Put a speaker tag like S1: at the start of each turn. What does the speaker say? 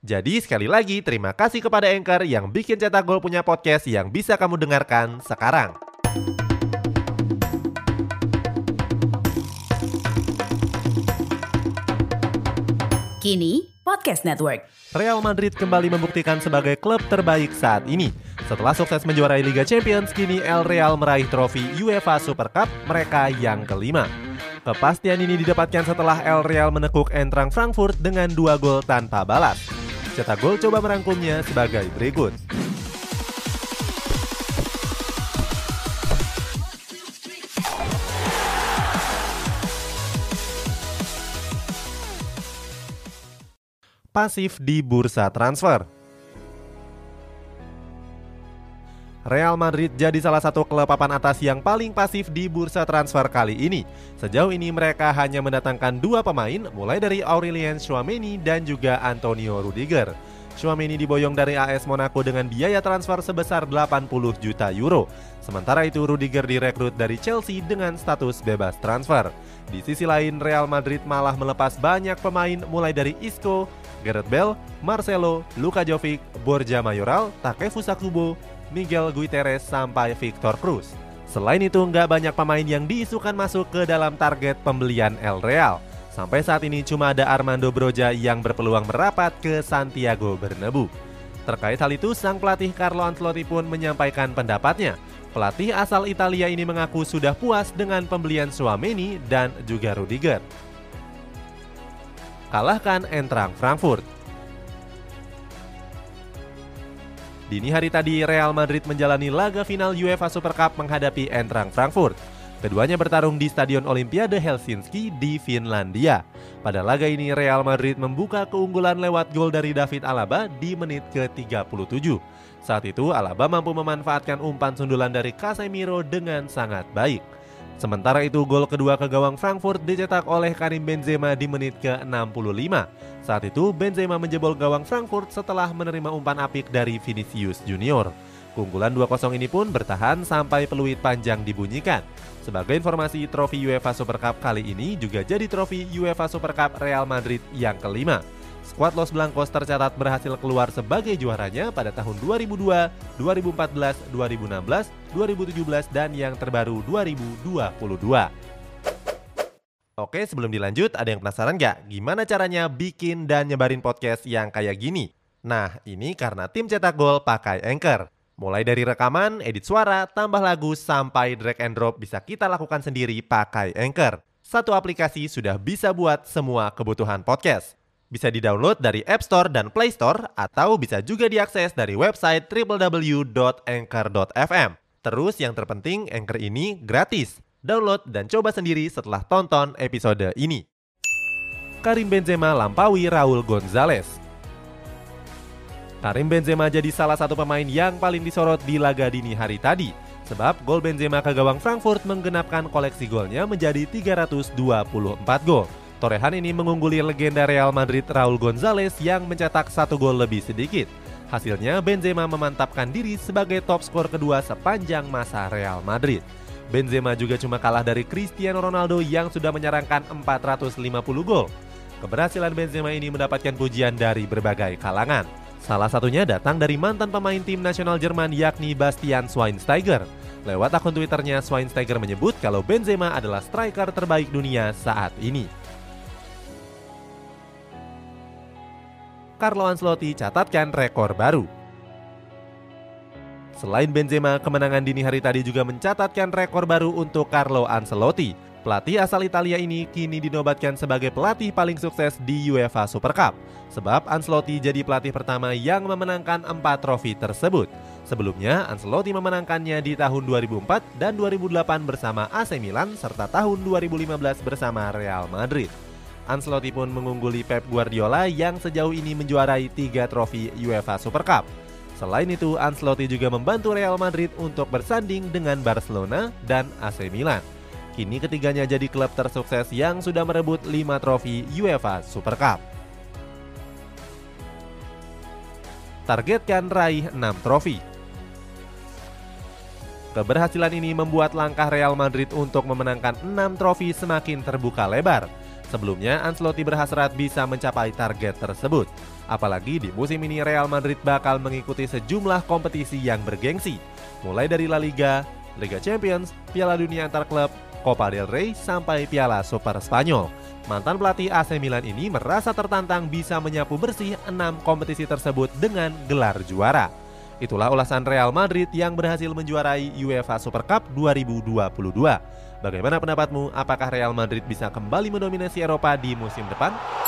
S1: Jadi sekali lagi terima kasih kepada Anchor yang bikin Cetak Gol punya podcast yang bisa kamu dengarkan sekarang.
S2: Kini Podcast Network.
S1: Real Madrid kembali membuktikan sebagai klub terbaik saat ini. Setelah sukses menjuarai Liga Champions, kini El Real meraih trofi UEFA Super Cup mereka yang kelima. Kepastian ini didapatkan setelah El Real menekuk Eintracht Frankfurt dengan dua gol tanpa balas. Cetak Gol coba merangkumnya sebagai berikut. Pasif di bursa transfer. Real Madrid jadi salah satu klub papan atas yang paling pasif di bursa transfer kali ini. Sejauh ini mereka hanya mendatangkan dua pemain, mulai dari Aurelien Chouameni dan juga Antonio Rudiger. Chouameni diboyong dari AS Monaco dengan biaya transfer sebesar 80 juta euro. Sementara itu Rudiger direkrut dari Chelsea dengan status bebas transfer. Di sisi lain Real Madrid malah melepas banyak pemain mulai dari Isco, Gareth Bale, Marcelo, Luka Jovic, Borja Mayoral, Takefusa Kubo, Miguel Guiterres sampai Victor Cruz. Selain itu, nggak banyak pemain yang diisukan masuk ke dalam target pembelian El Real. Sampai saat ini cuma ada Armando Broja yang berpeluang merapat ke Santiago Bernabeu. Terkait hal itu, sang pelatih Carlo Ancelotti pun menyampaikan pendapatnya. Pelatih asal Italia ini mengaku sudah puas dengan pembelian Suameni dan juga Rudiger. Kalahkan Eintracht Frankfurt. Dini hari tadi, Real Madrid menjalani laga final UEFA Super Cup menghadapi Eintracht Frankfurt. Keduanya bertarung di Stadion Olimpiade Helsinki di Finlandia. Pada laga ini, Real Madrid membuka keunggulan lewat gol dari David Alaba di menit ke-37. Saat itu, Alaba mampu memanfaatkan umpan sundulan dari Casemiro dengan sangat baik. Sementara itu gol kedua ke gawang Frankfurt dicetak oleh Karim Benzema di menit ke-65. Saat itu Benzema menjebol gawang Frankfurt setelah menerima umpan apik dari Vinicius Junior. Keunggulan 2-0 ini pun bertahan sampai peluit panjang dibunyikan. Sebagai informasi, trofi UEFA Super Cup kali ini juga jadi trofi UEFA Super Cup Real Madrid yang kelima. Skuad Los Blancos tercatat berhasil keluar sebagai juaranya pada tahun 2002, 2014, 2016, 2017, dan yang terbaru 2022. Oke, sebelum dilanjut, ada yang penasaran nggak gimana caranya bikin dan nyebarin podcast yang kayak gini? Nah, ini karena tim cetak gol pakai Anchor. Mulai dari rekaman, edit suara, tambah lagu, sampai drag and drop bisa kita lakukan sendiri pakai Anchor. Satu aplikasi sudah bisa buat semua kebutuhan podcast. Bisa di-download dari App Store dan Play Store atau bisa juga diakses dari website www.anchor.fm. Terus yang terpenting Anchor ini gratis. Download dan coba sendiri setelah tonton episode ini. Karim Benzema lampaui Raul Gonzalez. Karim Benzema jadi salah satu pemain yang paling disorot di laga dini hari tadi. Sebab gol Benzema ke gawang Frankfurt menggenapkan koleksi golnya menjadi 324 gol. Torehan ini mengungguli legenda Real Madrid Raul Gonzalez yang mencetak satu gol lebih sedikit. Hasilnya Benzema memantapkan diri sebagai top skor kedua sepanjang masa Real Madrid. Benzema juga cuma kalah dari Cristiano Ronaldo yang sudah menyerangkan 450 gol. Keberhasilan Benzema ini mendapatkan pujian dari berbagai kalangan. Salah satunya datang dari mantan pemain tim nasional Jerman yakni Bastian Schweinsteiger. Lewat akun Twitternya, Schweinsteiger menyebut kalau Benzema adalah striker terbaik dunia saat ini. Carlo Ancelotti catatkan rekor baru. Selain Benzema, kemenangan dini hari tadi juga mencatatkan rekor baru untuk Carlo Ancelotti. Pelatih asal Italia ini kini dinobatkan sebagai pelatih paling sukses di UEFA Super Cup. Sebab Ancelotti jadi pelatih pertama yang memenangkan empat trofi tersebut. Sebelumnya, Ancelotti memenangkannya di tahun 2004 dan 2008 bersama AC Milan serta tahun 2015 bersama Real Madrid. Ancelotti pun mengungguli Pep Guardiola yang sejauh ini menjuarai tiga trofi UEFA Super Cup. Selain itu, Ancelotti juga membantu Real Madrid untuk bersanding dengan Barcelona dan AC Milan. Kini ketiganya jadi klub tersukses yang sudah merebut 5 trofi UEFA Super Cup. Targetkan raih 6 trofi. Keberhasilan ini membuat langkah Real Madrid untuk memenangkan 6 trofi semakin terbuka lebar. Sebelumnya, Ancelotti berhasrat bisa mencapai target tersebut. Apalagi di musim ini Real Madrid bakal mengikuti sejumlah kompetisi yang bergengsi, mulai dari La Liga, Liga Champions, Piala Dunia antar klub, Copa del Rey, sampai Piala Super Spanyol. Mantan pelatih AC Milan ini merasa tertantang bisa menyapu bersih enam kompetisi tersebut dengan gelar juara. Itulah ulasan Real Madrid yang berhasil menjuarai UEFA Super Cup 2022. Bagaimana pendapatmu? Apakah Real Madrid bisa kembali mendominasi Eropa di musim depan?